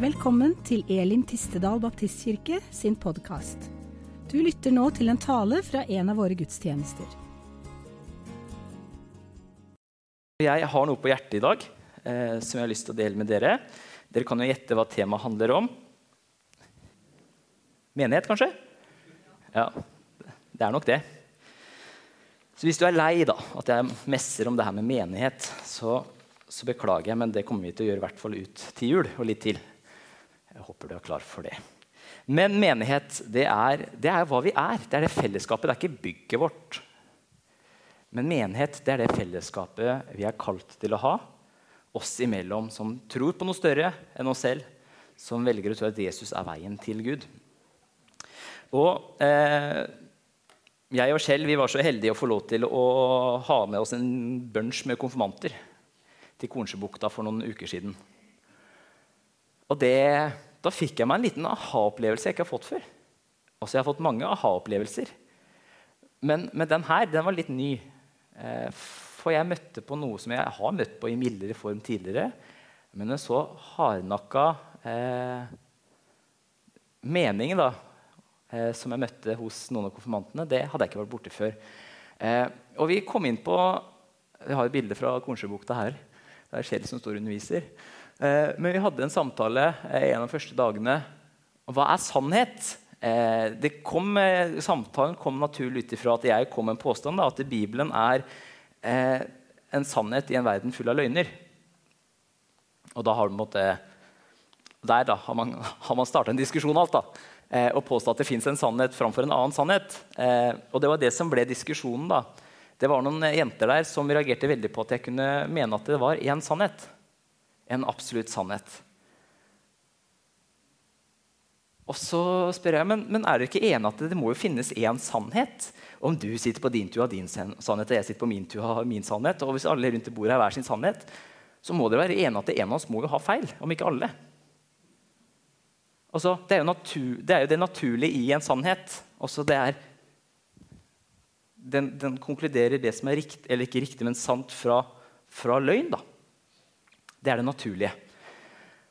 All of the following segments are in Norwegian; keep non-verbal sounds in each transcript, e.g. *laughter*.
Velkommen til Elim Tistedal Baptistkirke sin podkast. Du lytter nå til en tale fra en av våre gudstjenester. Jeg har noe på hjertet i dag eh, som jeg har lyst til å dele med dere. Dere kan jo gjette hva temaet handler om. Menighet, kanskje? Ja, det er nok det. Så hvis du er lei da, at jeg messer om det her med menighet, så, så beklager jeg, men det kommer vi til å gjøre i hvert fall ut til jul og litt til. Jeg håper du er klar for det. Men menighet, det er, det er hva vi er. Det er det fellesskapet. Det er ikke bygget vårt. Men menighet det er det fellesskapet vi er kalt til å ha. Oss imellom som tror på noe større enn oss selv. Som velger å tro at Jesus er veien til Gud. Og eh, jeg og Kjell vi var så heldige å få lov til å ha med oss en bunch med konfirmanter til Kornsjøbukta for noen uker siden. Og det, da fikk jeg meg en liten aha-opplevelse jeg ikke har fått før. Altså, Jeg har fått mange aha-opplevelser. Men, men, den her den var litt ny. Eh, for jeg møtte på noe som jeg har møtt på i mildere form tidligere. Men en så hardnakka eh, mening da, eh, som jeg møtte hos noen av konfirmantene, det hadde jeg ikke vært borti før. Eh, og vi kom inn på Vi har et bilde fra Kornsjøbukta her. Det er Kjell som står og underviser. Eh, men vi hadde en samtale eh, en av de første dagene. Hva er sannhet? Eh, kom, samtalen kom naturlig ut ifra at jeg kom med en påstand da, at Bibelen er en sannhet i en verden full av løgner. Og da har, måtte, der da, har man, *laughs* har man starta en diskusjon alt, da, og påstått at det fins en sannhet framfor en annen sannhet. og det var det som ble diskusjonen. da. Det var noen jenter der som reagerte veldig på at jeg kunne mene at det var én sannhet en absolutt sannhet. Og så spør jeg, men, men er dere ikke enige at det må jo finnes én sannhet? Om du sitter på din tur har din sannhet, og jeg sitter på min tur har min sannhet, og hvis alle rundt bordet har hver sin sannhet, så må dere være enige at en av oss må jo ha feil, om ikke alle. Altså, det, er natur, det, er jo det naturlige i en sannhet. Også det er, den, den konkluderer det som er riktig, eller ikke riktig, men sant fra, fra løgn. da. Det er det naturlige.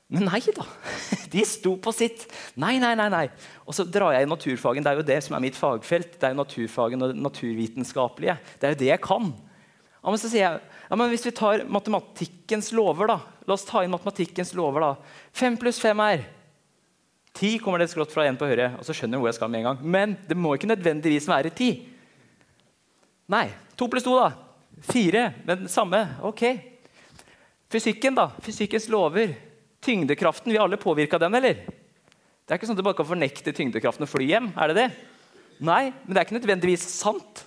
Men nei da. *laughs* De sto på sitt. Nei, nei, nei. nei. Og så drar jeg i naturfagen. Det er jo det som er mitt fagfelt. Det er jo naturfagen og det naturvitenskapelige. Det er jo det jeg kan. Ja, men så sier jeg, ja, men Hvis vi tar matematikkens lover, da. La oss ta inn matematikkens lover. da. Fem pluss fem er Ti kommer det skrått fra en på høyre. og så skjønner jeg hvor jeg skal med en gang. Men det må ikke nødvendigvis være ti. Nei. To pluss to, da. Fire. Men samme. Ok. Fysikken, da. Fysikkens lover. Tyngdekraften. Vi er alle påvirka den, eller? Det er ikke sånn at du bare kan fornekte tyngdekraften og fly hjem. er det det? Nei, men det er ikke nødvendigvis sant.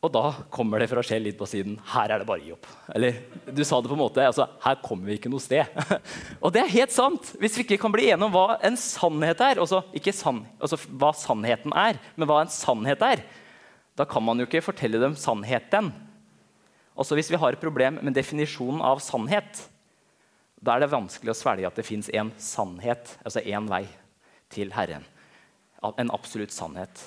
Og da kommer det fra Kjell litt på siden. Her er det bare å gi opp. Eller du sa det på en måte, altså, her kommer vi ikke noe sted. *laughs* og det er helt sant. Hvis vi ikke kan bli enige om hva en sannhet er, også, ikke sann, altså hva sannheten er, men hva en sannhet er, da kan man jo ikke fortelle dem sannheten. Også hvis vi har et problem med definisjonen av sannhet, da er det vanskelig å svelge at det fins én sannhet, altså én vei til Herren. En absolutt sannhet.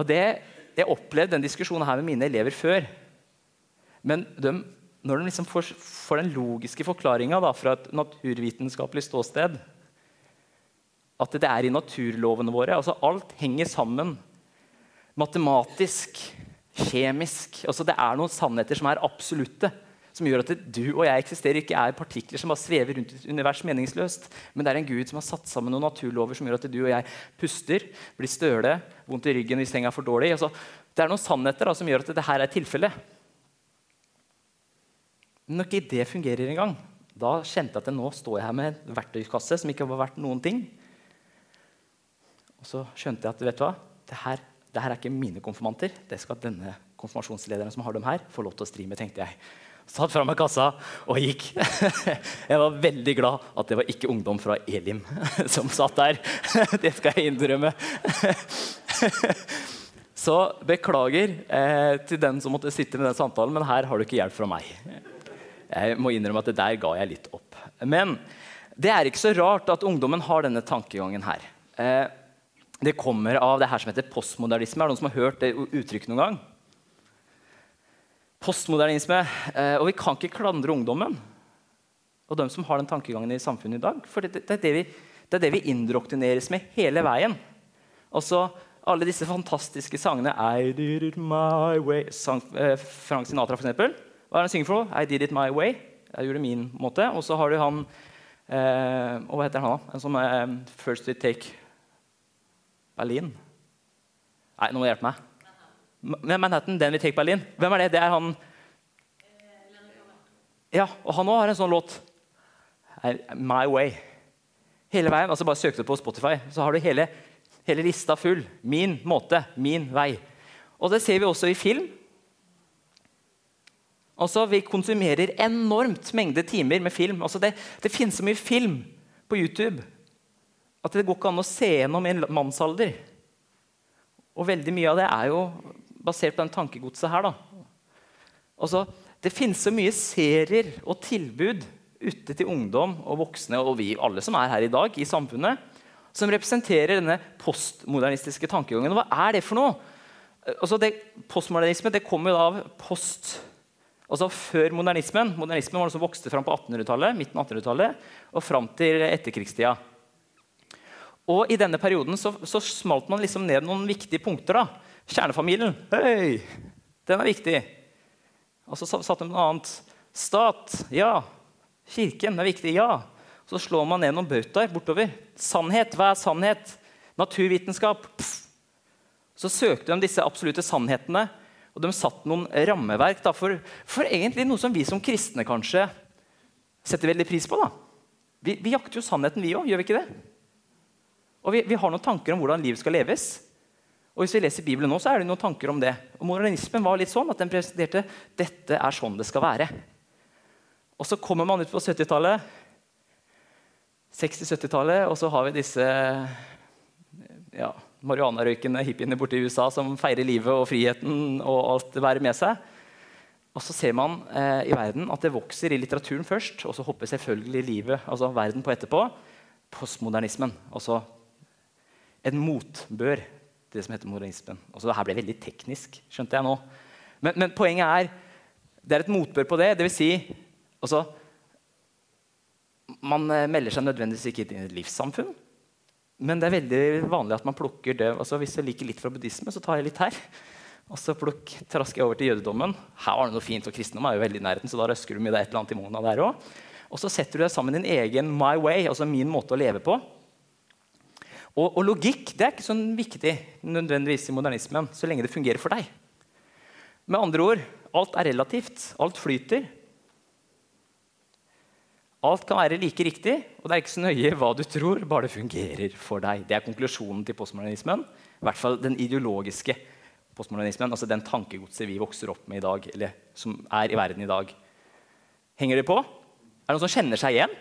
Og det, Jeg opplevde den diskusjonen her med mine elever før. Men de, når de liksom får, får, den logiske forklaringa fra et naturvitenskapelig ståsted At det er i naturlovene våre. altså Alt henger sammen matematisk kjemisk. Altså, det er noen sannheter som er absolutte. Som gjør at du og jeg eksisterer ikke er partikler som bare svever rundt et univers meningsløst. Men det er en Gud som har satt sammen noen naturlover som gjør at du og jeg puster, blir støle, vondt i ryggen hvis senga er for dårlig. Altså, det er noen sannheter da, som gjør at det her er tilfellet. Når ikke det fungerer engang, da kjente jeg at nå står jeg her med en verktøykasse som ikke var verdt noen ting. Og så skjønte jeg at vet du hva, det her det her er ikke mine konfirmanter. Det skal denne konfirmasjonslederen som har dem her, få lov til å stri med, tenkte jeg. Satt fra meg kassa og gikk. *laughs* Jeg var veldig glad at det var ikke ungdom fra Elim *laughs* som satt der. *laughs* Det skal jeg innrømme. Så beklager eh, til den som måtte sitte med den samtalen, men her har du ikke hjelp fra meg. Jeg må innrømme at det der ga jeg litt opp. Men det er ikke så rart at ungdommen har denne tankegangen her. Eh, det kommer av det her som heter postmodernisme. Er det noen som har hørt det uttrykket noen gang? Postmodernisme. Eh, og vi kan ikke klandre ungdommen. og de som har den tankegangen i samfunnet i dag. For det, det, er, det, vi, det er det vi indoktrineres med hele veien. Altså, alle disse fantastiske sangene I did it my way sang, eh, Frank Sinatra, for eksempel. Hva er det han synger for? I did it my way. Jeg gjorde det min måte. Og så har du han eh, Hva heter han, da? En som eh, First We Take Berlin. Nei, nå må du hjelpe meg. Manhattan, den vi tar Berlin. Hvem er det? Det er han Ja, og han òg har en sånn låt. My Way. Hele veien, altså Bare søk det på Spotify, så har du hele, hele lista full. Min måte, min vei. Og det ser vi også i film. Altså, Vi konsumerer enormt mengde timer med film. Altså, det, det finnes så mye film på YouTube at det går ikke an å se gjennom en mannsalder. Og veldig mye av det er jo basert på den tankegodset her. Altså, det finnes så mye serier og tilbud ute til ungdom og voksne og vi alle som er her i dag, i samfunnet, som representerer denne postmodernistiske tankegangen. Hva er det for noe? Altså det, postmodernisme det kommer jo av post Altså Før modernismen modernismen var det som vokste fram på 1800-tallet, midten av 1800-tallet og fram til etterkrigstida. Og I denne perioden så, så, smalt man liksom ned noen viktige punkter. da. Kjernefamilien, hei, den er viktig. Og så satte man noe annet. Stat, ja. Kirken er viktig, ja. Så slår man ned noen bautaer bortover. Sannhet, hva er sannhet? Naturvitenskap. Pff. Så søkte de disse absolutte sannhetene, og de satte noen rammeverk da, for, for, egentlig noe som vi som kristne kanskje setter veldig pris på. da. Vi, vi jakter jo sannheten, vi òg, gjør vi ikke det? Og vi, vi, har noen tanker om hvordan livet skal leves. Og hvis vi leser Bibelen nå, så er det noen tanker om det. Og Modernismen var litt sånn at den presenterte dette er sånn det skal være. Og så kommer man ut på 70-tallet, 60-70-tallet, og så har vi disse ja, marihuanarøykende hippiene borte i USA som feirer livet og friheten og alt det bærer med seg. Og så ser man eh, i verden at det vokser i litteraturen først, og så hopper selvfølgelig livet, altså verden på etterpå. Postmodernismen. Altså en motbør til det som heter modernismen. Også, det her ble veldig teknisk, skjønte jeg nå. Men, men poenget er det er et motbør på det. Det vil si altså, Man eh, melder seg nødvendigvis ikke inn i et livssamfunn. Men det er veldig vanlig at man plukker det. Altså, hvis jeg liker litt fra buddhisme, så tar jeg litt her. Og så plukk, trasker jeg over til jødedommen. Her var det noe fint, og Kristendom er jo veldig i nærheten, så da røsker du med deg et eller annet i Mona der òg. Og så setter du deg sammen din egen my way, altså min måte å leve på. Og, og, logikk det er ikke sånn viktig nødvendigvis i modernismen, så lenge det fungerer for deg. Med andre ord alt er relativt. Alt flyter. Alt kan være like riktig, og det er ikke så nøye hva du tror, bare det fungerer for deg. Det er konklusjonen til postmodernismen. I hvert fall den ideologiske postmodernismen, altså den tankegodset vi vokser opp med i dag, eller som er i verden i dag. Henger det på? Er det noen som kjenner seg igjen?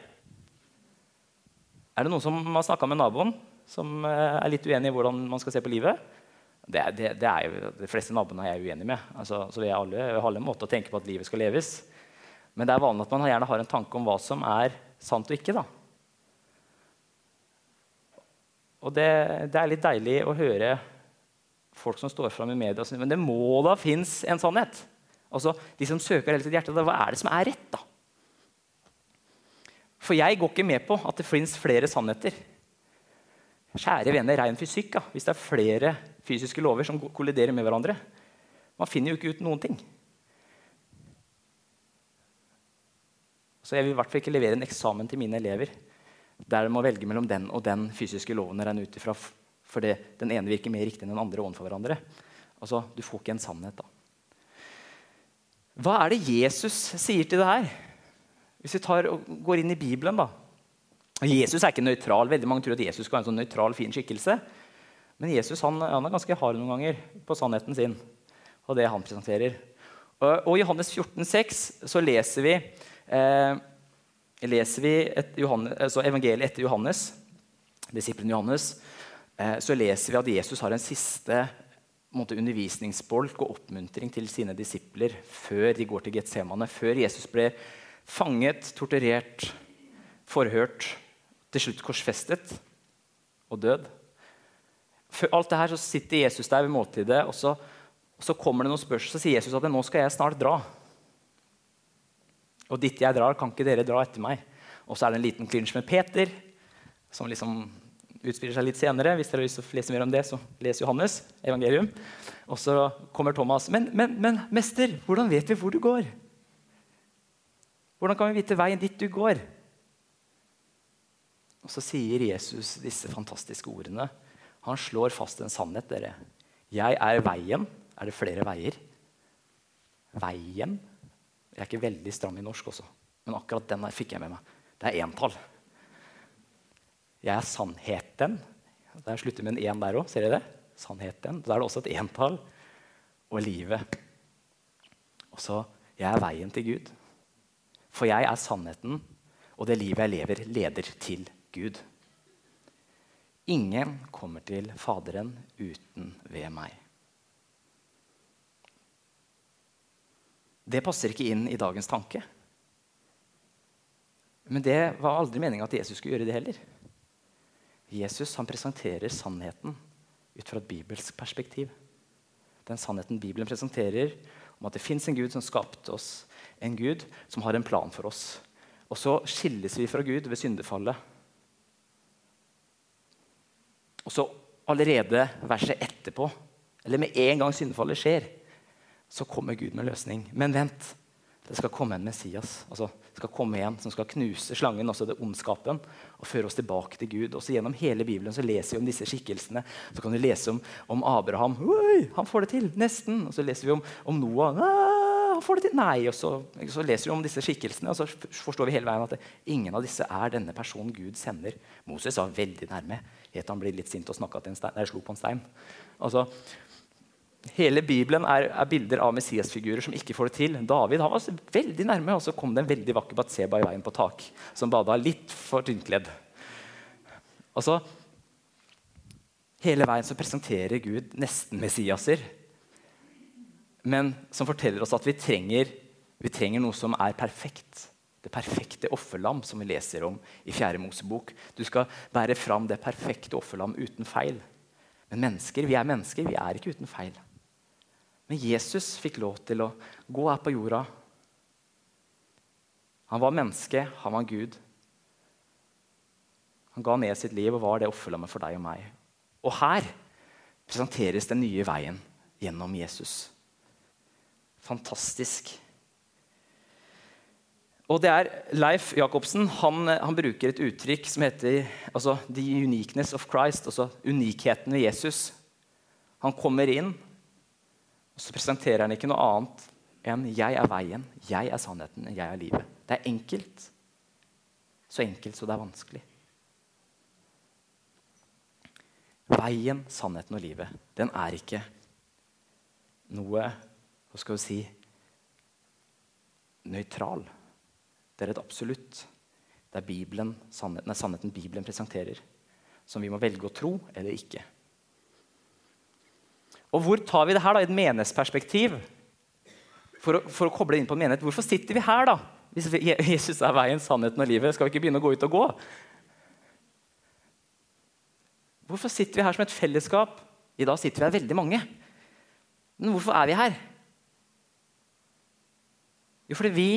Er det noen som har snakka med naboen? Som eh, er litt uenig i hvordan man skal se på livet. Det, det, det er jo, De fleste naboene er jeg uenig med. Altså, så vi har alle, alle måter å tenke på at livet skal leves. Men det er vanlig at man gjerne har en tanke om hva som er sant og ikke. da. Og det, det er litt deilig å høre folk som står fram i media og sier men det må da finnes en sannhet. Altså, De som søker hele sitt hjerte, hva er det som er rett? da? For jeg går ikke med på at det fins flere sannheter. Kjære venner, ren fysikk. Ja. Hvis det er flere fysiske lover som kolliderer med hverandre. Man finner jo ikke ut noen ting. Så jeg vil i hvert fall ikke levere en eksamen til mine elever der de må velge mellom den og den fysiske loven å regne ut ifra fordi den ene virker mer riktig enn den andre overfor hverandre. Altså, Du får ikke en sannhet, da. Hva er det Jesus sier til det her? Hvis vi tar går inn i Bibelen, da, Jesus er ikke nøytral. Veldig mange tror at Jesus skal ha en sånn nøytral, fin skikkelse. Men Jesus han, han er ganske hard noen ganger på sannheten sin og det han presenterer. Og I Johannes 14, 6, så leser vi, eh, leser vi et Johannes, altså evangeliet etter Johannes, disippelen Johannes. Eh, så leser vi at Jesus har en siste måte, undervisningsbolk og oppmuntring til sine disipler før de går til Getsemane. Før Jesus ble fanget, torturert, forhørt til slutt korsfestet og død. For alt det her så sitter Jesus der ved måltidet, og så, og så kommer det noen spørsmål, så sier Jesus at nå skal jeg snart dra. Og dit jeg drar, kan ikke dere dra etter meg. Og så er det en liten klinsj med Peter, som liksom utspiller seg litt senere. Hvis dere har lyst til å lese mer om det, så les Johannes evangelium. Og så kommer Thomas. Men, men, men mester, hvordan vet vi hvor du går? Hvordan kan vi vite veien dit du går? Og så sier Jesus disse fantastiske ordene. Han slår fast en sannhet, dere. Jeg er veien. Er det flere veier? Veien? Jeg er ikke veldig stram i norsk også, men akkurat den fikk jeg med meg. Det er entall. Jeg er sannheten. Der slutter med en én der òg. Ser dere det? Sannheten. Da er det også et entall. Og livet. Og så jeg er veien til Gud. For jeg er sannheten, og det livet jeg lever, leder til Gud. Ingen kommer til Faderen uten ved meg. Det passer ikke inn i dagens tanke. Men det var aldri meninga at Jesus skulle gjøre det heller. Jesus han presenterer sannheten ut fra et bibelsk perspektiv. Den sannheten Bibelen presenterer om at det fins en Gud som skapte oss, en Gud som har en plan for oss. Og så skilles vi fra Gud ved syndefallet. Og så allerede verset etterpå, eller med en gang syndefallet skjer, så kommer Gud med løsning. Men vent, det skal komme en Messias. altså det skal komme en som skal knuse slangen, også det ondskapen, og føre oss tilbake til Gud. Også Gjennom hele Bibelen så leser vi om disse skikkelsene. Så kan du lese om, om Abraham. Oi, han får det til! Nesten. Og så leser vi om, om Noah. Får det til! Nei. Og så, så, leser vi om disse skikkelsene, og så forstår vi hele veien at det, ingen av disse er denne personen Gud sender. Moses var veldig nærme. Helt han ble litt sint og til en stein. Nei, slo på en stein. Altså, Hele Bibelen er, er bilder av Messias-figurer som ikke får det til. David han var veldig nærme, og så kom det en veldig vakker Batseba i veien på tak. Som bada litt for tynnkledd. Altså, hele veien så presenterer Gud nesten Messiaser. Men som forteller oss at vi trenger, vi trenger noe som er perfekt. Det perfekte offerlam, som vi leser om i 4. Mosebok. Du skal bære fram det perfekte offerlam uten feil. Men mennesker, vi er mennesker, vi er ikke uten feil. Men Jesus fikk lov til å gå her på jorda. Han var menneske, han var Gud. Han ga ned sitt liv og var det offerlammet for deg og meg. Og her presenteres den nye veien gjennom Jesus. Fantastisk. Og det er Leif Jacobsen han, han bruker et uttrykk som heter altså, 'the uniqueness of Christ', altså unikheten ved Jesus. Han kommer inn og så presenterer han ikke noe annet enn 'jeg er veien, jeg er sannheten, jeg er livet'. Det er enkelt. Så enkelt så det er vanskelig. Veien, sannheten og livet, den er ikke noe Hva skal vi si nøytral. Det er et absolutt. Det er Bibelen, sannheten, sannheten Bibelen presenterer, som vi må velge å tro eller ikke. Og hvor tar vi det her da, i et menighetsperspektiv? For å, for å koble inn på en menighet. Hvorfor sitter vi her, da? Hvis Jesus er veien, sannheten og livet, skal vi ikke begynne å gå ut og gå? Hvorfor sitter vi her som et fellesskap? I dag sitter vi her veldig mange. Men hvorfor er vi her? Jo, fordi vi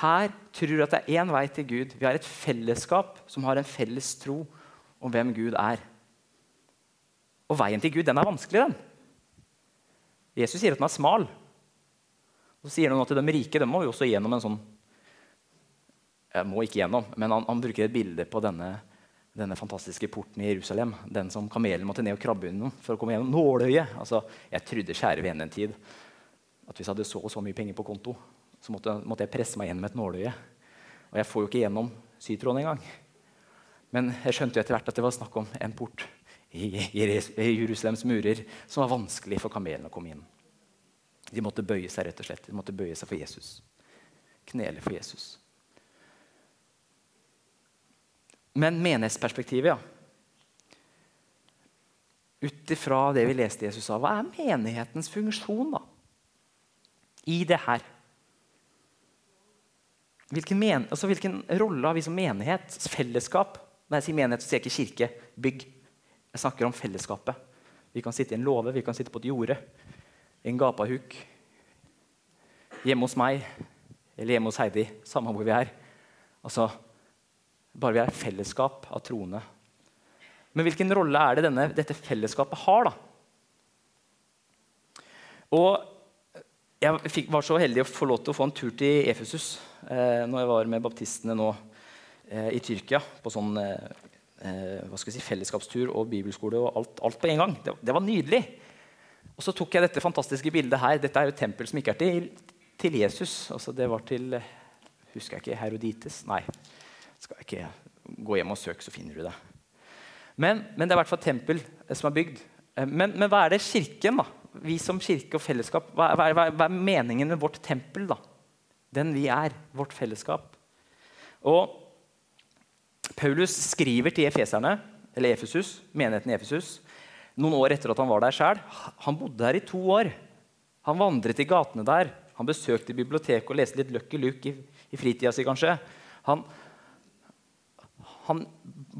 her tror at det er én vei til Gud. Vi har et fellesskap som har en felles tro om hvem Gud er. Og veien til Gud den er vanskelig. den. Jesus sier at den er smal. Og så sier han at De rike de må jo også gjennom en sånn jeg må ikke gjennom, men han, han bruker et bilde på denne, denne, fantastiske porten i Jerusalem. Den som kamelen måtte ned og krabbe under for å komme gjennom nåløyet. Altså, jeg trodde kjære vene en tid at hvis jeg hadde så og så mye penger på konto, så måtte, måtte, jeg presse meg gjennom et nåløye. Og jeg får jo ikke gjennom sytråden engang. Men jeg skjønte jo etter hvert at det var snakk om en port i Jerusalems murer som var vanskelig for kamelene å komme inn. De måtte bøye seg rett og slett. De måtte bøye seg for Jesus. Knele for Jesus. Men menighetsperspektivet, ja. Ut ifra det vi leste Jesus sa, hva er menighetens funksjon da? i det her? Hvilken, men, altså hvilken rolle har vi som menighet, fellesskap? Når jeg sier menighet, så sier jeg ikke kirke, bygg. Jeg snakker om fellesskapet. Vi kan sitte i en låve, vi kan sitte på et jorde, i en gapahuk, hjemme hos meg eller hjemme hos Heidi, samme hvor vi er. Altså, bare vi er fellesskap av troende. Men hvilken rolle er det denne, dette fellesskapet har? da? Og jeg fikk, var så heldig å få lov til å få en tur til Efesus eh, når jeg var med baptistene nå eh, i Tyrkia. På sånn eh, eh si, fellesskapstur og bibelskole og alt, alt på en gang. Det, det, var nydelig. Og så tok jeg dette fantastiske bildet her. Dette er jo et tempel som ikke er til, til Jesus. Altså, det var til Husker jeg ikke Herodites? Nei. Skal jeg ikke gå hjem og søke, så finner du det. Men, men det er i hvert fall tempel eh, som er bygd. Eh, men, men, hva er det kirken, da? Vi som kirke og fellesskap, hva, hva, hva, hva er meningen med vårt tempel? da? Den vi er, vårt fellesskap. Og Paulus skriver til efeserne, eller Efesus, menigheten i Efesus noen år etter at han var der sjøl. Han bodde der i to år. Han vandret i gatene der. Han besøkte biblioteket og leste litt Lucky Luke i, i fritida si, kanskje. Han, han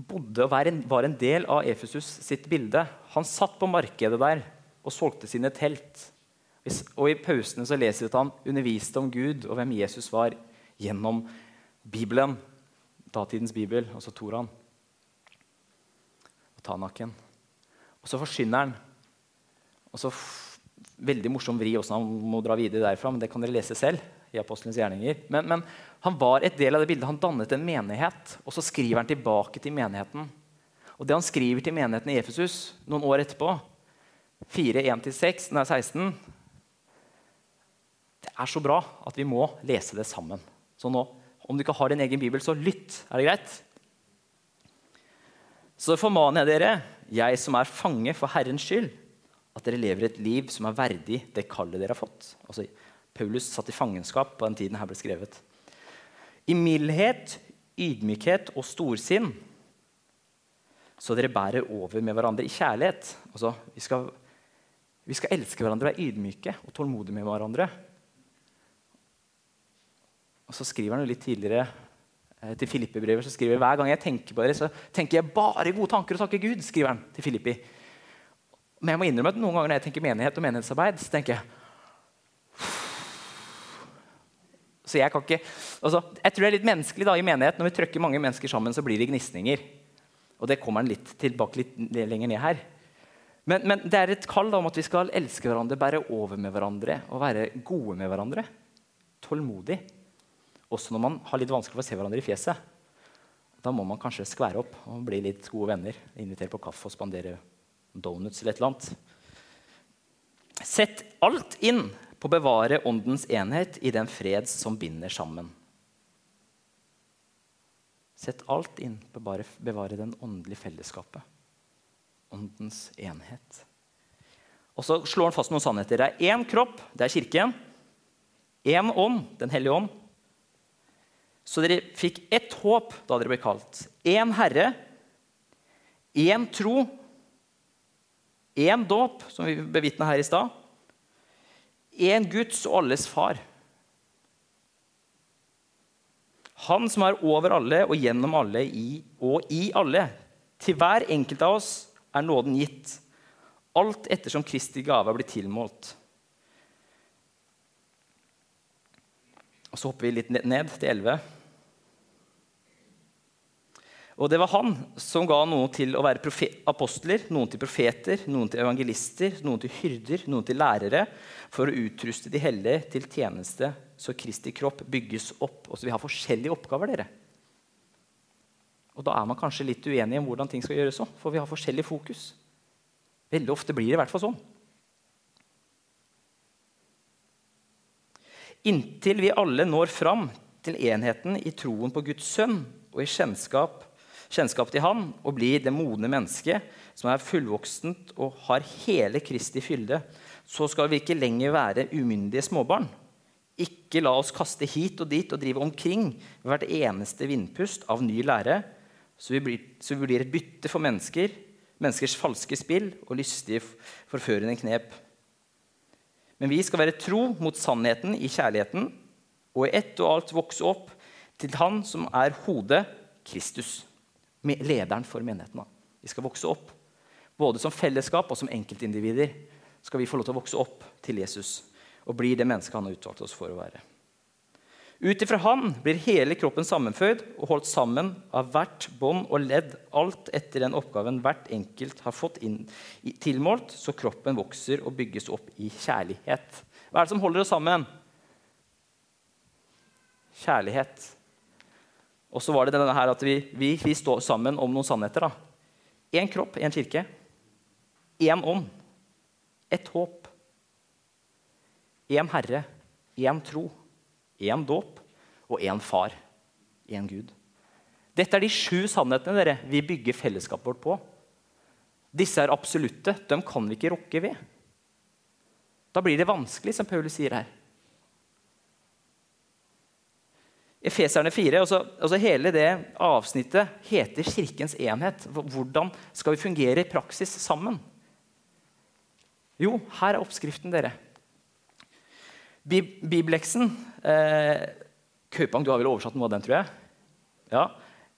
bodde og var en, var en, del av Efesus sitt bilde. Han satt på markedet der og solgte sine telt. Og I pausene så leser vi at han underviste om Gud og hvem Jesus var, gjennom Bibelen, datidens bibel, altså Toraen og Tanaken. Og så forsyner han. Og så Veldig morsom vri hvordan han må dra videre derfra, men det kan dere lese selv. i Apostelens gjerninger. Men, men, han var et del av det bildet. Han dannet en menighet, og så skriver han tilbake til menigheten. Og det han skriver til menigheten i Efesus noen år etterpå, 4.1-16, det er så bra at vi må lese det sammen. Så nå, om du ikke har din egen bibel, så lytt. Er det greit? Så formaner jeg dere, jeg som er fange for Herrens skyld, at dere lever et liv som er verdig det kallet dere har fått. Altså, Paulus satt i fangenskap på den tiden her ble skrevet. I mildhet, ydmykhet og storsinn, så dere bærer over med hverandre i kjærlighet. Altså, vi, skal, vi skal elske hverandre, og være ydmyke og tålmodige med hverandre. Og så skriver han jo litt tidligere eh, til Filippi-brevet så skriver hver gang jeg tenker på dere, så tenker jeg bare gode tanker og takker Gud. skriver han til Filippi. Men jeg må innrømme at noen ganger når jeg tenker menighet og menighetsarbeid, så tenker jeg Så jeg kan ikke, altså, jeg tror det er litt menneskelig da, i menighet. Når vi trykker mange mennesker sammen, så blir det gnisninger. Og det kommer han litt tilbake litt lenger ned her. Men, men, det er et kall om at vi skal elske hverandre, bære over med hverandre og være gode med hverandre. Tålmodig. Også når man har litt vanskelig for å se hverandre i fjeset. Da må man kanskje skvære opp og bli litt gode venner. Invitere på kaffe og spandere donuts eller et eller annet. Sett alt inn på å bevare åndens enhet i den fred som binder sammen. Sett alt inn på å bevare den åndelige fellesskapet. Åndens enhet. Og så slår han fast noen sannheter. Det er én kropp, det er kirken. Én ånd, Den hellige ånd. Så dere fikk ett håp da dere ble kalt. Én Herre, én tro, Én dåp, som vi bevitna her i stad. Én Guds og alles far. Han som er over alle og gjennom alle i, og i alle. Til hver enkelt av oss er nåden gitt, alt ettersom Kristi gave blitt tilmålt. Og Så hopper vi litt ned til 11. Og det var han som ga noen til å være apostler, noen til profeter, noen til evangelister, noen til hyrder, noen til lærere, for å utruste de hellige til tjeneste, så Kristi kropp bygges opp. Og så Vi har forskjellige oppgaver. dere. Og Da er man kanskje litt uenig om hvordan ting skal gjøres òg, for vi har forskjellig fokus. Veldig ofte blir det i hvert fall sånn. Inntil vi alle når fram til enheten i troen på Guds sønn og i kjennskap kjennskap til Han og blir det modne mennesket som er fullvoksent og har hele Kristi fylde, så skal vi ikke lenger være umyndige småbarn. Ikke la oss kaste hit og dit og drive omkring hvert eneste vindpust av ny lære, så vi blir, så vi blir et bytte for mennesker, menneskers falske spill og lystige, forførende knep. Men vi skal være tro mot sannheten i kjærligheten og i ett og alt vokse opp til Han som er hodet, Kristus lederen for menigheten. Vi skal vokse opp. Både som fellesskap og som enkeltindivider skal vi få lov til å vokse opp til Jesus og bli det mennesket han har utvalgt oss for å være. Ut ifra han blir hele kroppen sammenføyd og holdt sammen av hvert bånd og ledd, alt etter den oppgaven hvert enkelt har fått inn, tilmålt, så kroppen vokser og bygges opp i kjærlighet. Hva er det som holder oss sammen? Kjærlighet. Og så var det denne her at vi, vi, vi står sammen om noen sannheter. Én kropp, én kirke. Én ånd. Ett håp. Én Herre. Én tro én dåp og én far. Én Gud. Dette er de sju sannhetene dere, vi bygger fellesskapet vårt på. Disse er absolutte. Dem kan vi ikke rokke ved. Da blir det vanskelig, som Paulus sier her. Efeserne 4, Også, også Hele det avsnittet heter Kirkens enhet. Hvordan skal vi fungere i praksis sammen? Jo, her er oppskriften, dere. Bibeleksen eh, Kaupang, du har vel oversatt noe av den, tror jeg? Ja.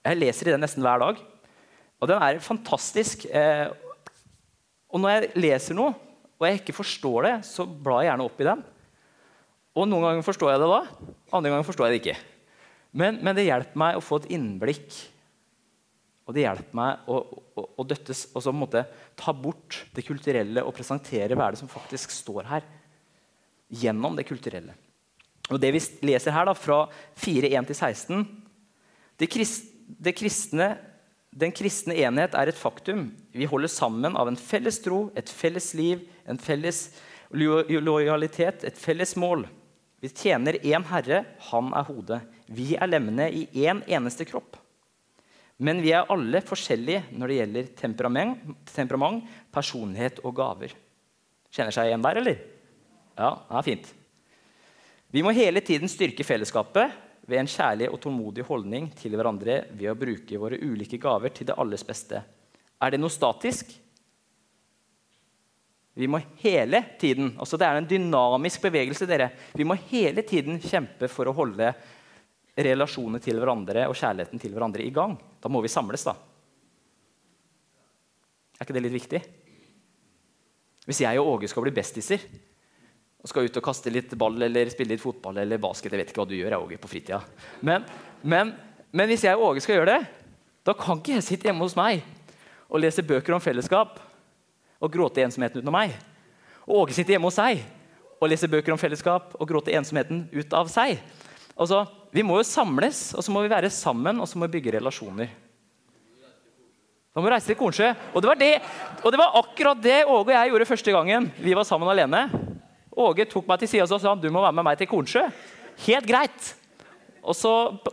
Jeg leser i den nesten hver dag. Og den er fantastisk. Eh, og når jeg leser noe, og jeg ikke forstår det, så blar jeg gjerne opp i den. Og noen ganger forstår jeg det da, andre ganger forstår jeg det ikke. Men, men det hjelper meg å få et innblikk. Og det hjelper meg å, å, å døttes, og så måte, ta bort det kulturelle og presentere hva er det som faktisk står her gjennom det kulturelle. Og Det vi leser her, da, fra 4.1-16 det, krist, det kristne, Den kristne enhet er et faktum. Vi holder sammen av en felles tro, et felles liv, en felles lojalitet, et felles mål. Vi tjener én Herre, han er hodet. Vi er lemmene i én en eneste kropp. Men vi er alle forskjellige når det gjelder temperament, temperament personlighet og gaver. Kjenner seg igjen der, eller? Ja, det er fint. Vi må hele tiden styrke fellesskapet ved en kjærlig og tålmodig holdning til hverandre ved å bruke våre ulike gaver til det alles beste. Er det noe statisk? Vi må hele tiden altså Det er en dynamisk bevegelse. dere. Vi må hele tiden kjempe for å holde relasjonene til hverandre og kjærligheten til hverandre i gang. Da må vi samles, da. Er ikke det litt viktig? Hvis jeg og Åge skal bli bestiser, og skal ut og kaste litt ball eller spille litt fotball eller basket. Jeg vet ikke hva du gjør, jeg, Åge, på fritida. Men, men, men, hvis jeg og Åge skal gjøre det, da kan ikke jeg sitte hjemme hos meg og lese bøker om fellesskap og gråte ensomheten utenom meg. Og Åge sitter hjemme hos seg og leser bøker om fellesskap og gråte ensomheten ut av seg. Altså, Vi må jo samles, og så må vi være sammen og så må vi bygge relasjoner. Da må vi reise til Kornsjø. Og det, var det, og det var akkurat det Åge og jeg gjorde første gangen vi var sammen alene. Åge tok meg til sida og sa du må være med meg til Kornsjø. Helt greit. Og Så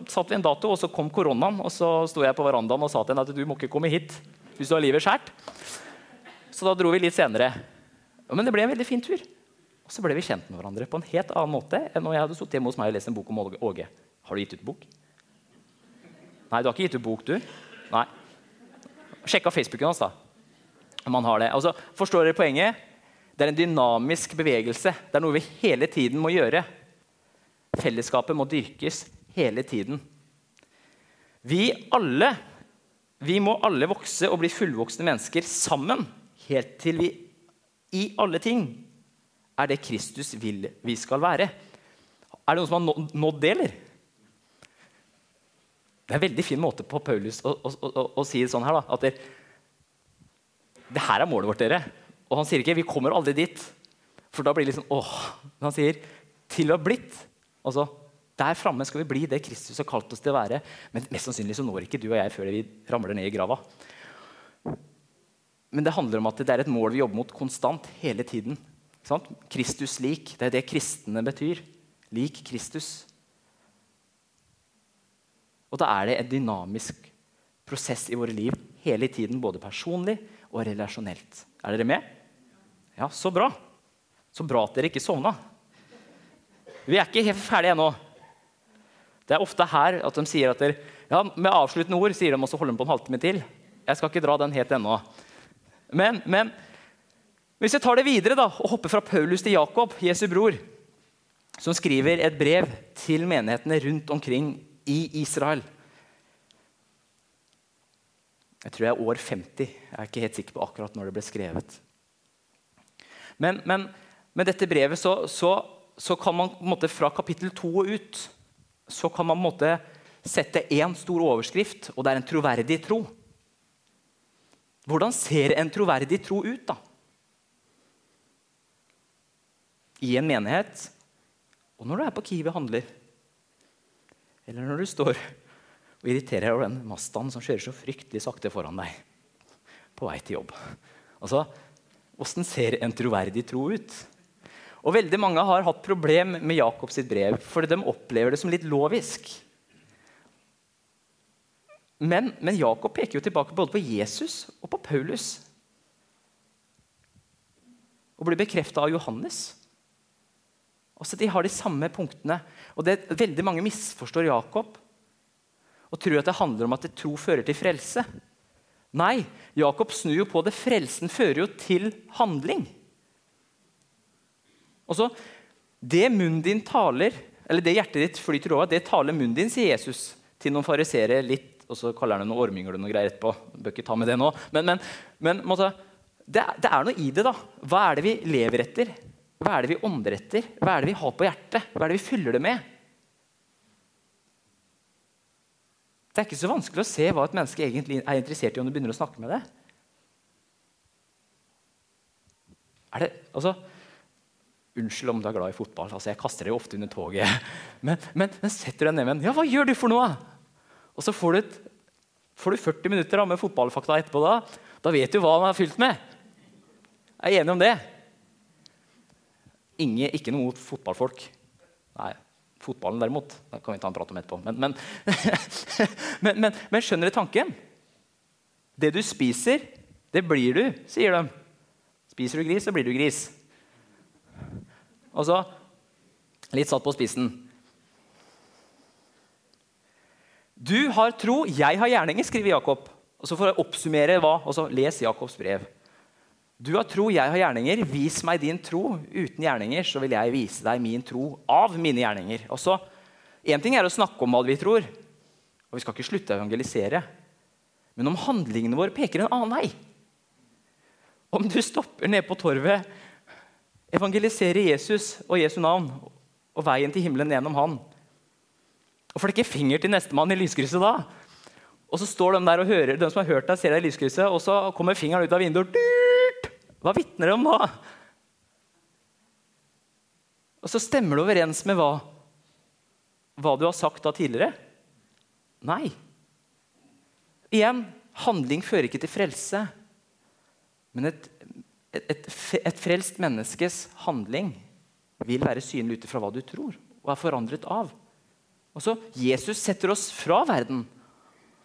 satt vi en dato, og så kom koronaen. og Så sto jeg på verandaen og sa til henne at du må ikke komme hit hvis du har livet skjært. Så da dro vi litt senere. Men det ble en veldig fin tur. Og så ble vi kjent med hverandre på en helt annen måte enn når jeg hadde sittet hjemme hos meg og lest en bok om Åge. Har du gitt ut bok? Nei, du har ikke gitt ut bok, du? Nei. Sjekka Facebooken hans, da. Man har det. Altså, forstår dere poenget? Det er en dynamisk bevegelse. Det er noe vi hele tiden må gjøre. Fellesskapet må dyrkes hele tiden. Vi alle vi må alle vokse og bli fullvoksne mennesker sammen, helt til vi i alle ting er det Kristus vil vi skal være. Er det noen som har nådd det, eller? Det er en veldig fin måte på Paulus å, å, å, å si det sånn her. Da, at det, det her er målet vårt, dere. Og han sier ikke 'vi kommer aldri dit', for da blir det liksom åh. Men han sier 'til å ha blitt'. Altså, der framme skal vi bli det Kristus har kalt oss til å være. Men mest sannsynlig så når ikke du og jeg før vi ramler ned i grava. Men det handler om at det er et mål vi jobber mot konstant hele tiden. Kristus lik. Det er det kristne betyr. Lik Kristus. Og da er det en dynamisk prosess i våre liv hele tiden, både personlig og relasjonelt. Er dere med? Ja, så bra. Så bra at dere ikke sovna. Vi er ikke helt ferdige ennå. Det er ofte her at de sier at dere, ja, Med avsluttende ord sier de også holder de på en halvtime til. Jeg skal ikke dra den helt ennå. Men, men hvis jeg tar det videre da, og hopper fra Paulus til Jakob, Jesu bror, som skriver et brev til menighetene rundt omkring i Israel Jeg tror jeg er år 50. Jeg er ikke helt sikker på akkurat når det ble skrevet. Men, men med dette brevet så, så, så kan man måte, fra kapittel 2 og ut så kan man måte sette én stor overskrift, og det er en troverdig tro. Hvordan ser en troverdig tro ut, da? I en menighet, og når du er på Kiwi handler. Eller når du står og irriterer over den Mazdaen som kjører så fryktelig sakte foran deg på vei til jobb. Altså, Åssen ser en troverdig tro ut? Og Veldig mange har hatt problem med Jakobs brev, fordi de opplever det som litt lovisk. Men, men, Jakob peker jo tilbake både på Jesus og på Paulus. Og blir bekrefta av Johannes. Altså, de har de samme punktene. Og det, Veldig mange misforstår Jakob og tror at det handler om at det tro fører til frelse. Nei, Jakob snur jo på det. Frelsen fører jo til handling. Og så, Det munnen din taler, eller det hjertet ditt flyter over, det taler munnen din, sier Jesus til noen fariseere litt og så kaller han det noe ormyngel og noe greier etterpå. Bør ikke ta med det nå. Men, men, men måtte, det, det, er noe i det. da. Hva er det vi lever etter? Hva er det vi ånder etter? Hva er det vi har på hjertet? Hva er det vi fyller det med? Det er ikke så vanskelig å se hva et menneske egentlig er interessert i om du begynner å snakke med det. Er det, altså, Unnskyld om du er glad i fotball. altså Jeg kaster det ofte under toget. *laughs* Men, men, men setter deg ned med en Ja, hva gjør du for noe? Og så får du, et, får du 40 minutter med fotballfakta etterpå. Da Da vet du hva han er fylt med. Jeg Er enig om det? Inge, ikke noe mot fotballfolk. Nei, fotballen derimot. Det kan vi ta en prat om etterpå. Men, men, *laughs* men, men, men skjønner du tanken? Det du spiser, det blir du, sier de. Spiser du gris, så blir du gris. Og så, litt satt på spissen Du har tro, jeg har gjerninger, skriver Jakob. Og så får jeg oppsummere hva, og så Les Jakobs brev. Du har tro, jeg har gjerninger. Vis meg din tro. Uten gjerninger så vil jeg vise deg min tro av mine gjerninger. Og så, Én ting er å snakke om hva vi tror, og vi skal ikke slutte å evangelisere. Men om handlingene våre peker en annen vei Om du stopper ned på torvet, evangeliserer Jesus og Jesu navn og veien til himmelen gjennom Han, og flekker finger til nestemann i lyskrysset da. Og så står de der og hører, de som har hørt deg, ser deg i lyskrysset, og så kommer fingeren ut av vinduet. Hva vitner det om hva? Og så stemmer det overens med hva, hva du har sagt da tidligere. Nei. Igjen handling fører ikke til frelse. Men et, et, et, frelst menneskes handling vil være synlig ut ifra hva du tror, og er forandret av. Altså, Jesus setter oss fra verden.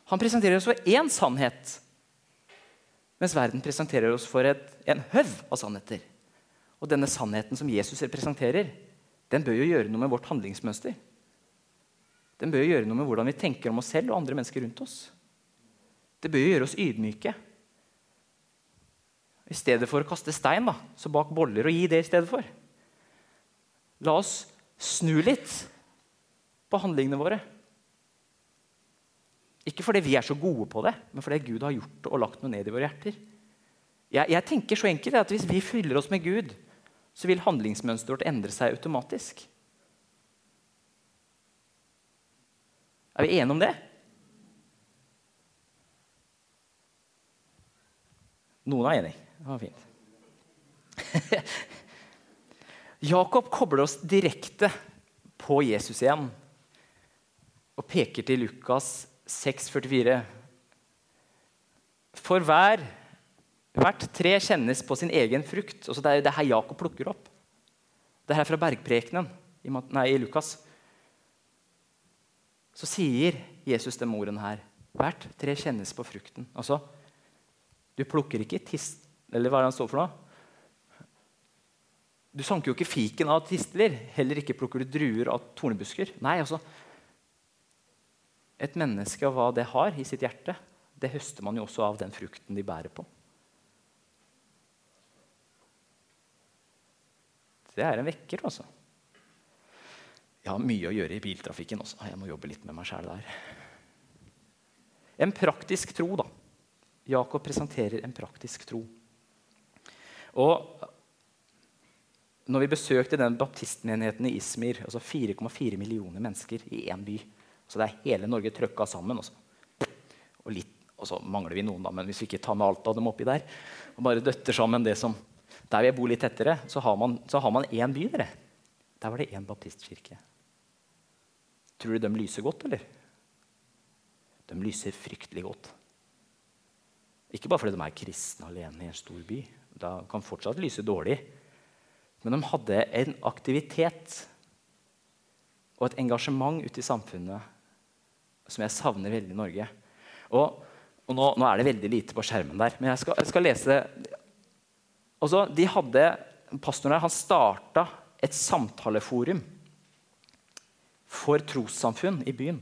Han presenterer oss for én sannhet, mens verden presenterer oss for et, en høv av sannheter. Og denne sannheten som Jesus representerer, den bør jo gjøre noe med vårt handlingsmønster. Den bør jo gjøre noe med hvordan vi tenker om oss selv og andre mennesker rundt oss. Det bør jo gjøre oss ydmyke. I stedet for å kaste stein, da, så bak boller og gi det i stedet for. La oss snu litt på handlingene våre. Ikke fordi vi er så gode på det, men fordi Gud har gjort det og lagt noe ned i våre hjerter. Jeg, jeg tenker så enkelt at Hvis vi fyller oss med Gud, så vil handlingsmønsteret vårt endre seg automatisk. Er vi enige om det? Noen er enig. Det var fint. *laughs* Jakob kobler oss direkte på Jesus igjen og peker til Lukas 6,44. For hver, hvert tre kjennes på sin egen frukt. Altså det er det her Jakob plukker opp. Det her er fra bergprekenen i, i Lukas. Så sier Jesus de ordene her. Hvert tre kjennes på frukten. Altså, du plukker ikke tist... Eller hva er det han står for noe? Du sanker jo ikke fiken av tistler. Heller ikke plukker du druer av tornebusker. Nei, altså, et menneske og hva det har i sitt hjerte, det høster man jo også av den frukten de bærer på. Det er en vekker, altså. Jeg har mye å gjøre i biltrafikken også. Jeg må jobbe litt med meg sjæl der. En praktisk tro, da. Jakob presenterer en praktisk tro. Og når vi besøkte den baptistmenigheten i Ismir, altså 4,4 millioner mennesker i én by Så det er hele Norge trøkka sammen. Også. Og, litt, og så mangler vi noen, da, men hvis vi ikke tar med alt av dem oppi der, og bare døtter sammen det som Der vi bor litt tettere, så har man, så har man én by. Dere. Der var det én baptistkirke. Tror du de lyser godt, eller? De lyser fryktelig godt. Ikke bare fordi de er kristne alene i en stor by. Da kan fortsatt lyse dårlig. Men de hadde en aktivitet og et engasjement ute i samfunnet som jeg savner veldig i Norge. Og, og nå, nå, er det veldig lite på skjermen der, men jeg skal, jeg skal lese altså, de hadde, Pastoren her han starta et samtaleforum for trossamfunn i byen.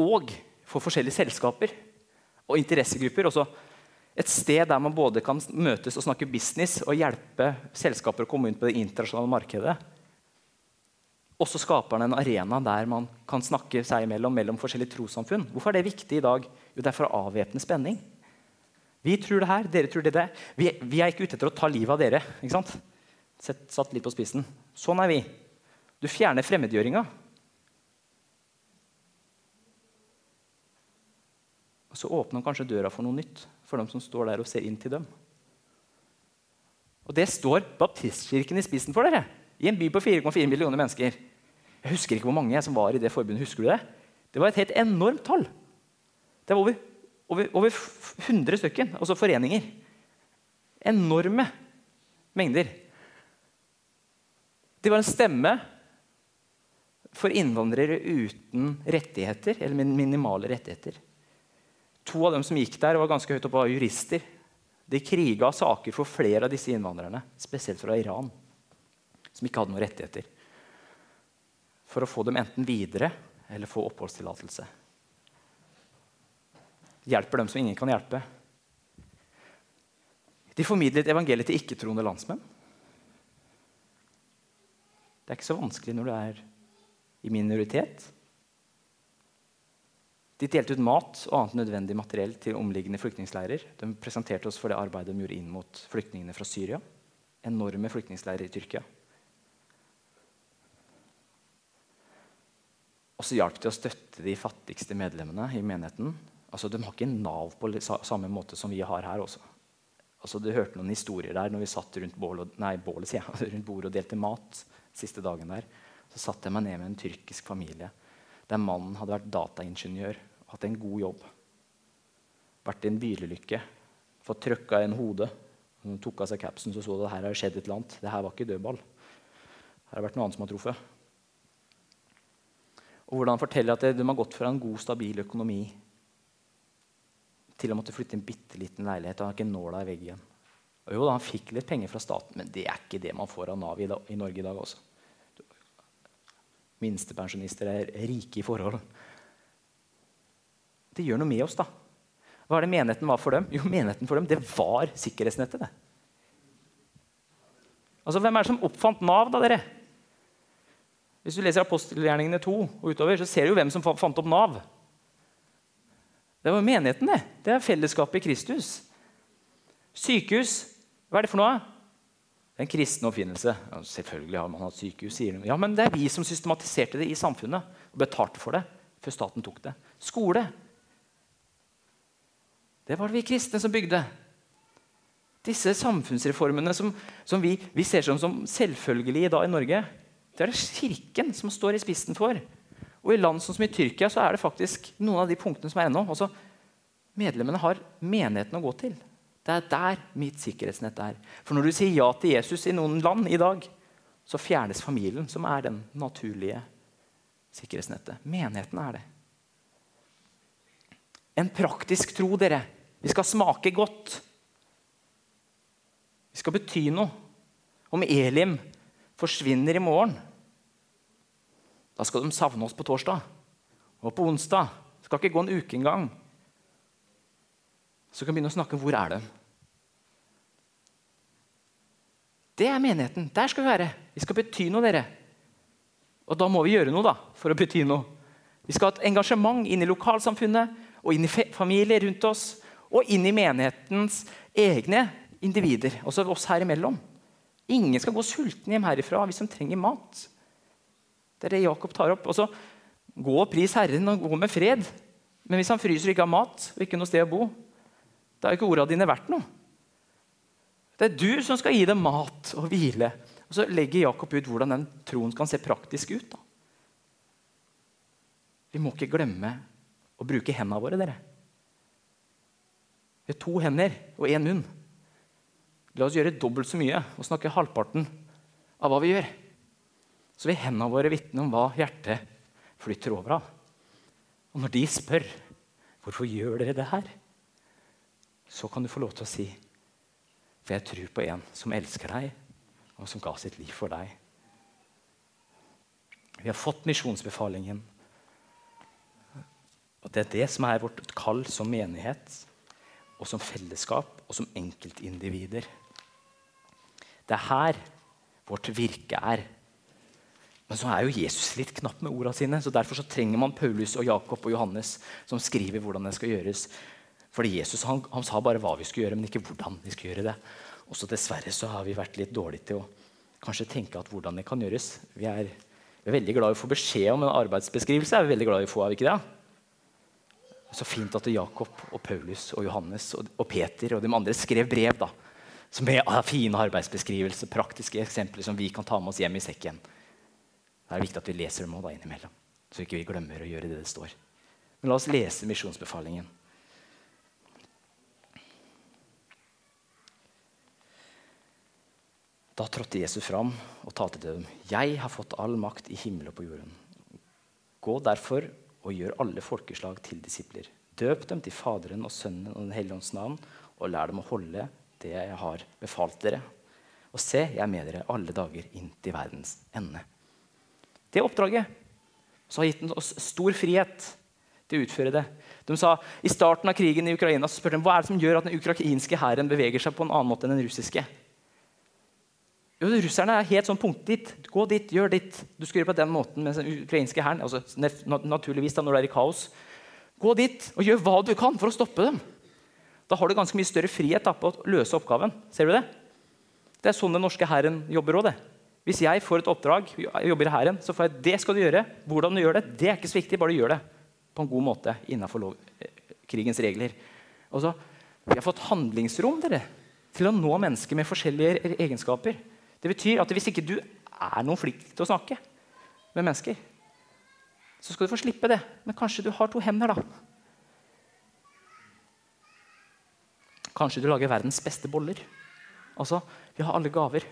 Og for forskjellige selskaper og interessegrupper. Også et sted der man både kan møtes og snakke business og hjelpe selskaper å komme inn på det internasjonale markedet. Og så skaper han en arena der man kan snakke seg imellom mellom forskjellige trossamfunn. Hvorfor er det viktig i dag? Jo, det er for å avvæpne spenning. Vi tror det her, dere tror det der. Vi, vi, er ikke ute etter å ta livet av dere. ikke sant? Sett, satt litt på spissen. Sånn er vi. Du fjerner fremmedgjøringa. Og så åpner han kanskje døra for noe nytt for dem som står der og ser inn til dem. Og Det står Baptistkirken i spissen for dere. I en by på 4,4 millioner mennesker. Jeg husker ikke hvor mange som var i det forbundet. Husker du det? Det var et helt enormt tall. Det var over, over, over 100 stykken, altså foreninger. Enorme mengder. Det var en stemme for innvandrere uten rettigheter, eller minimale rettigheter. To av dem som gikk der, var ganske høyt oppe, var jurister. De kriga saker for flere av disse innvandrerne, spesielt fra Iran, som ikke hadde noen rettigheter, for å få dem enten videre eller få oppholdstillatelse. Hjelper dem som ingen kan hjelpe. De formidlet evangeliet til ikke-troende landsmenn. Det er ikke så vanskelig når du er i minoritet. De delte ut mat og annet nødvendig materiell til omliggende flyktningleirer. De presenterte oss for det arbeidet de gjorde inn mot flyktningene fra Syria. Enorme flyktningleirer i Tyrkia. Og så hjalp de å støtte de fattigste medlemmene i menigheten. Altså, De har ikke Nav på samme måte som vi har her. også. Altså, Du hørte noen historier der når vi satt rundt, bålet, ja, *laughs* rundt bordet og delte mat. siste dagen der. Så satte jeg meg ned med en tyrkisk familie der mannen hadde vært dataingeniør hatt en god jobb. Vært i en bilulykke, fått trøkka en hode. Hun tok av seg capsen, så så at her har skjedd et eller annet. Det her var ikke dødball. Her har vært noe annet som har truffet. Og hvordan han forteller at de har gått fra en god, stabil økonomi til å måtte flytte en bitte liten leilighet. Han har ikke nåla i veggen. Og jo, da, Han fikk litt penger fra staten, men det er ikke det man får av Nav i, i Norge i dag. også. Minstepensjonister er rike i forhold. Det gjør noe med oss. da. Hva er det menigheten var for dem? Jo, menigheten for dem, det var sikkerhetsnettet. det. Altså, Hvem er det som oppfant Nav, da, dere? Hvis du leser apostelgjerningene 2 og utover, så ser du jo hvem som fant opp Nav. Det var menigheten, det. Det er fellesskapet i Kristus. Sykehus, hva er det for noe? Det er en kristen oppfinnelse. Ja, selvfølgelig har man hatt sykehus, sier de. Ja, men det er vi som systematiserte det i samfunnet og betalte for det før staten tok det. Skole. Det var det vi kristne som bygde. Disse samfunnsreformene som, som vi, vi, ser som, som selvfølgelige i dag i Norge, det er det Kirken som står i spissen for. Og I land som i Tyrkia så er det faktisk noen av de punktene som er ennå. Altså, medlemmene har menigheten å gå til. Det er der mitt sikkerhetsnett er. For når du sier ja til Jesus i noen land i dag, så fjernes familien, som er den naturlige sikkerhetsnettet. Menigheten er det. En praktisk tro, dere. Vi skal smake godt. Vi skal bety noe. Om Elim forsvinner i morgen, da skal de savne oss på torsdag. Og på onsdag. Det skal ikke gå en uke engang. Så kan vi begynne å snakke om hvor er de Det er menigheten. Der skal vi være. Vi skal bety noe, dere. Og da må vi gjøre noe da, for å bety noe. Vi skal ha et engasjement inn i lokalsamfunnet og inn i familier rundt oss og inn i menighetens egne individer, også oss her imellom. Ingen skal gå sulten hjem herifra hvis de trenger mat. Det er det Jakob tar opp. Og så Gå og pris Herren og gå med fred. Men hvis han fryser og ikke har mat og ikke noe sted å bo, da er ikke ordene dine verdt noe. Det er du som skal gi dem mat og hvile. Og Så legger Jakob ut hvordan den troen kan se praktisk ut. Da. Vi må ikke glemme å bruke hendene våre. dere. Vi har to hender og én munn. La oss gjøre dobbelt så mye og snakke halvparten av hva vi gjør. Så vil hendene våre vitne om hva hjertet flytter over av. Og når de spør hvorfor gjør dere det her, så kan du få lov til å si for jeg tror på en som elsker deg, og som ga sitt liv for deg. Vi har fått misjonsbefalingen. Og Det er det som er vårt kall som menighet, og som fellesskap og som enkeltindivider. Det er her vårt virke er. Men så er jo Jesus litt knapp med ordene sine, så derfor så trenger man Paulus og Jakob og Johannes som skriver hvordan det skal gjøres. Fordi Jesus han, han sa bare hva vi skulle gjøre, men ikke hvordan vi skulle gjøre det. Og så Dessverre så har vi vært litt dårlige til å kanskje tenke at hvordan det kan gjøres. Vi er, vi er veldig glad i å få beskjed om en arbeidsbeskrivelse. er vi veldig glad i å få, er vi ikke det? Så fint at Jakob og Paulus og Johannes og, og Peter og de andre skrev brev. da, som er fine arbeidsbeskrivelser, praktiske eksempler som vi kan ta med oss hjem i sekken. Det er viktig at vi leser dem også innimellom, så ikke vi glemmer å gjøre det det står. Men la oss lese misjonsbefalingen. Da trådte Jesus fram og talte til dem. Jeg har fått all makt i himmelen og på jorden. Gå derfor og gjør alle folkeslag til disipler. Døp dem til Faderen og Sønnen og Den hellige ånds navn, og lær dem å holde det jeg har befalt dere. Og se, jeg er med dere alle dager inn til verdens ende. Det oppdraget så har gitt oss stor frihet til å utføre det. De sa, I starten av krigen i Ukraina så spurte de, hva er det som gjør at den ukrainske hæren beveger seg på en annen måte enn den russiske. Jo, Russerne er helt sånn punkt dit. Gå dit, gjør ditt. Du skal gjøre på den måten. Mens den ukrainske hæren altså, naturligvis da, når det er i kaos, gå dit og gjør hva du kan for å stoppe dem. Da har du ganske mye større frihet da, på å løse oppgaven. Ser du Det Det er sånn den norske hæren jobber òg. Hvis jeg får et oppdrag, jeg jobber i hæren, så får jeg det skal du gjøre. Hvordan du gjør det, det er ikke så viktig. Bare du gjør det på en god måte innenfor eh, krigens regler. Og så, Vi har fått handlingsrom dere, til å nå mennesker med forskjellige egenskaper. Det betyr at hvis ikke du er noen flink til å snakke med mennesker, så skal du få slippe det. Men kanskje du har to hender, da. Kanskje du lager verdens beste boller. Altså, Vi har alle gaver.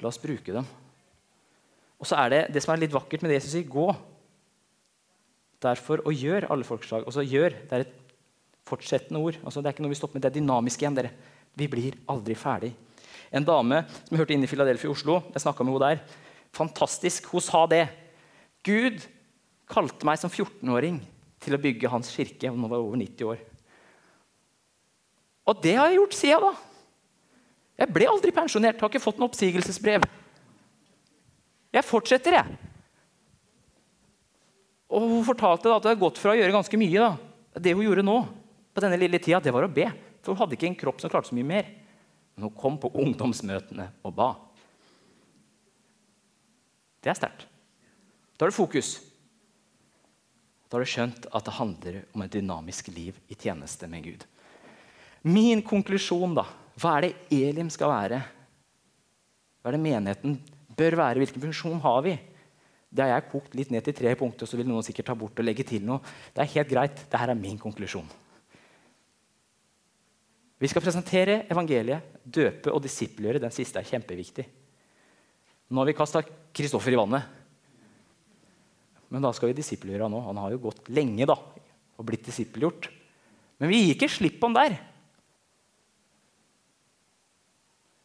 La oss bruke dem. Og så er det det som er litt vakkert med det Jesus sier, gå. Derfor og gjør alle folkeslag. Og så gjør, Det er et fortsettende ord. Altså, det er ikke noe vi stopper med, det er dynamisk igjen. dere. Vi blir aldri ferdig. En dame som jeg hørte inn i Philadelphia i Oslo, jeg med henne der. Fantastisk. Hun sa det. Gud kalte meg som 14-åring til å bygge hans kirke. Nå var over 90 år. Og det har jeg gjort siden da. Jeg ble aldri pensjonert, har ikke fått noe oppsigelsesbrev. Jeg fortsetter, jeg. Og Hun fortalte at det hadde gått fra å gjøre ganske mye. da. Det hun gjorde nå, på denne lille tida, det var å be. For hun hadde ikke en kropp som klarte så mye mer. Men hun kom på ungdomsmøtene og ba. Det er sterkt. Da er det fokus. Da har du skjønt at det handler om et dynamisk liv i tjeneste med Gud. Min konklusjon, da. Hva er det Elim skal være? Hva er det menigheten bør være? Hvilken funksjon har vi? Det har jeg kokt litt ned til tre punkter, så vil noen sikkert ta bort og legge til noe. Det er helt greit. Dette er min konklusjon. Vi skal presentere evangeliet, døpe og disiplgjøre. Den siste er kjempeviktig. Nå har vi kasta Kristoffer i vannet. Men da skal vi disiplgjøre han òg. Han har jo gått lenge da, og blitt disippelgjort. Men vi gir ikke slipp på han der.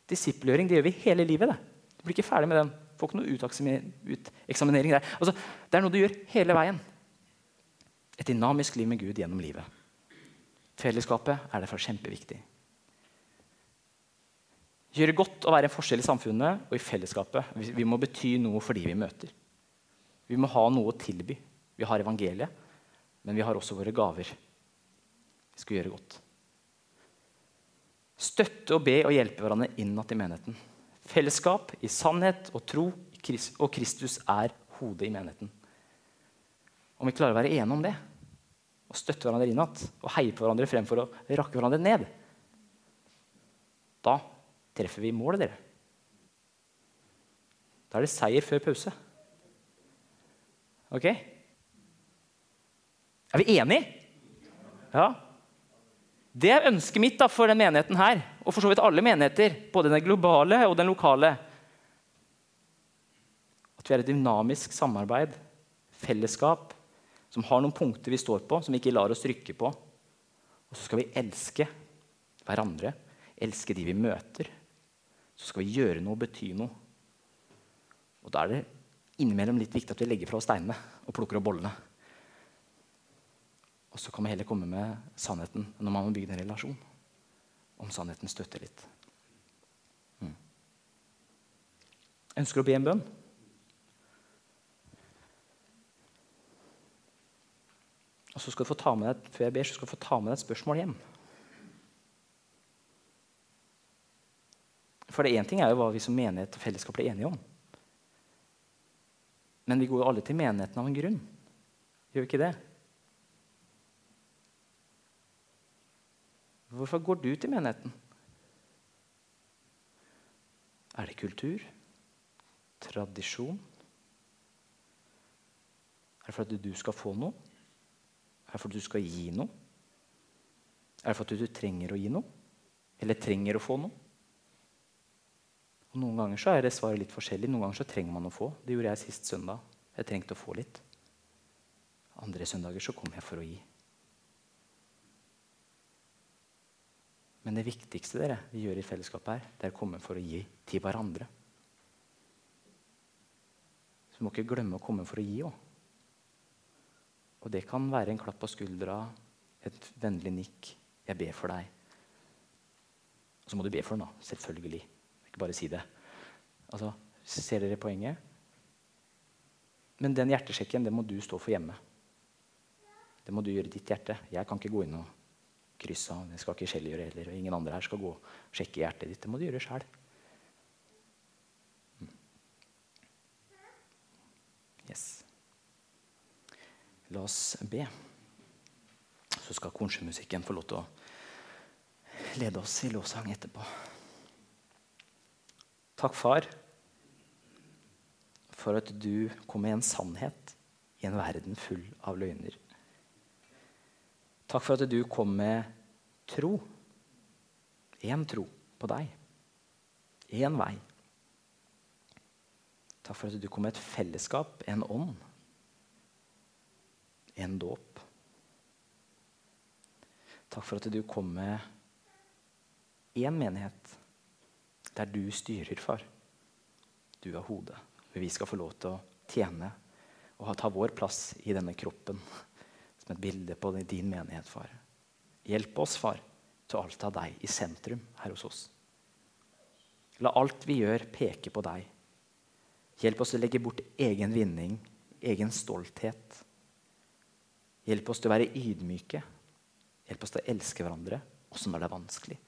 Disippelgjøring det gjør vi hele livet. Det. Du blir ikke ferdig med den. Får ikke noe uteksaminering der. Altså, det er noe du gjør hele veien. Et dynamisk liv med Gud gjennom livet. Fellesskapet er derfor kjempeviktig. Gjøre godt å være en forskjell i samfunnet og i fellesskapet. Vi må bety noe for de vi møter. Vi må ha noe å tilby. Vi har evangeliet, men vi har også våre gaver. Vi skal gjøre godt. Støtte og be og hjelpe hverandre innad i menigheten. Fellesskap i sannhet og tro, og Kristus er hodet i menigheten. Om vi klarer å være enige om det, og støtte hverandre innad og heie på hverandre fremfor å rakke hverandre ned, da treffer vi målet, dere. Da er det seier før pause. Ok? Er vi enige? Ja. Det er ønsket mitt da, for denne menigheten her, og for så vidt alle menigheter, både den globale og den lokale. At vi er et dynamisk samarbeid, fellesskap, som har noen punkter vi står på, som vi ikke lar oss rykke på. Og så skal vi elske hverandre, elske de vi møter. Så skal vi gjøre noe, bety noe. Og da er det innimellom litt viktig at vi legger fra oss steinene og plukker opp bollene. Og så kan man heller komme med sannheten når man har bygd en relasjon. Om sannheten støtter litt. Mm. Ønsker å be en bønn? Og så skal du få ta med deg, Før jeg ber, så skal du få ta med deg et spørsmål hjem. For det Én ting er jo hva vi som menighet og fellesskap blir enige om. Men vi går jo alle til menigheten av en grunn. Gjør vi ikke det? Hvorfor går du til menigheten? Er det kultur? Tradisjon? Er det for at du skal få noe? Er det for at du skal gi noe? Er det for at du trenger å gi noe? Eller trenger å få noe? Og Noen ganger så er det svaret litt forskjellig. Noen ganger så trenger man å få. Det gjorde jeg sist søndag. Jeg trengte å få litt. Andre søndager så kom jeg for å gi. Men det viktigste dere, vi gjør i fellesskapet, her, det er å komme for å gi til hverandre. Så vi må ikke glemme å komme for å gi òg. Og det kan være en klapp på skuldra, et vennlig nikk. 'Jeg ber for deg.' Og så må du be for den, da. Selvfølgelig. Ikke bare si det. Altså, Ser dere poenget? Men den hjertesjekken det må du stå for hjemme. Det må du gjøre i ditt hjerte. Jeg kan ikke gå inn og krysse av. Det skal ikke Kjell gjøre heller. Og ingen andre her skal gå og sjekke hjertet ditt. Det må du gjøre sjøl. Mm. Yes. La oss be. Så skal kornsjemusikken få lov til å lede oss i lovsang etterpå. Takk, far, for at du kom med en sannhet i en verden full av løgner. Takk for at du kom med tro. Én tro på deg. Én vei. Takk for at du kom med et fellesskap, en ånd. En dåp. Takk for at du kom med én menighet der du styrer, far. Du er hodet. For vi skal få lov til å tjene og ta vår plass i denne kroppen som et bilde på din menighet, far. Hjelp oss, far, til alltid ha deg i sentrum her hos oss. La alt vi gjør, peke på deg. Hjelp oss til å legge bort egen vinning, egen stolthet. Hjelp oss til å være ydmyke. Hjelp oss til å elske hverandre også når det er vanskelig.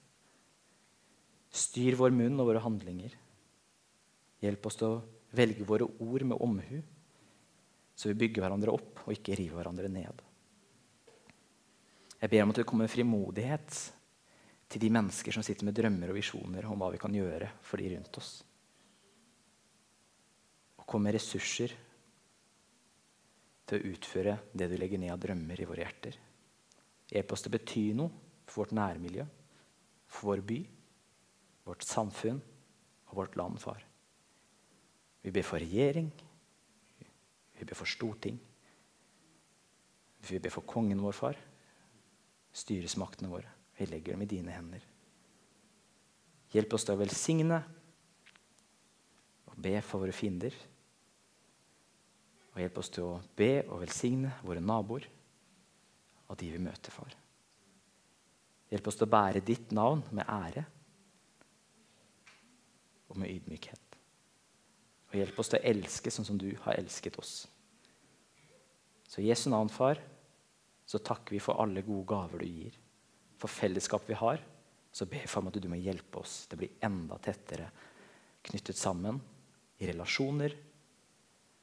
Styr vår munn og våre handlinger. Hjelp oss til å velge våre ord med omhu, så vi bygger hverandre opp og ikke river hverandre ned. Jeg ber om at det kommer frimodighet til de mennesker som sitter med drømmer og visjoner om hva vi kan gjøre for de rundt oss. Og kom med ressurser til å utføre det du legger ned av drømmer i våre hjerter. Hjelp oss til å bety noe for vårt nærmiljø, for vår by, vårt samfunn og vårt land, far. Vi ber for regjering, vi ber for storting. Vi ber for kongen vår, far styresmaktene våre. Vi legger dem i dine hender. Hjelp oss til å velsigne og be for våre fiender. Og hjelp oss til å be og velsigne våre naboer og de vi møter, far. Hjelp oss til å bære ditt navn med ære og med ydmykhet. Og hjelp oss til å elske sånn som du har elsket oss. Så Jesu navn, far, så takker vi for alle gode gaver du gir. For fellesskap vi har, så ber vi om at du må hjelpe oss til å bli enda tettere knyttet sammen i relasjoner,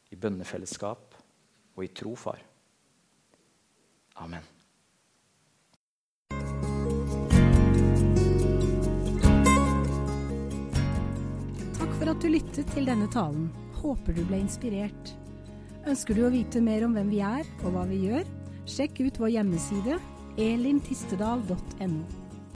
i bønnefellesskap og i tro, far. Amen. For at du lyttet til denne talen. Håper du ble inspirert. Ønsker du å vite mer om hvem vi er og hva vi gjør? Sjekk ut vår hjemmeside elintistedal.no.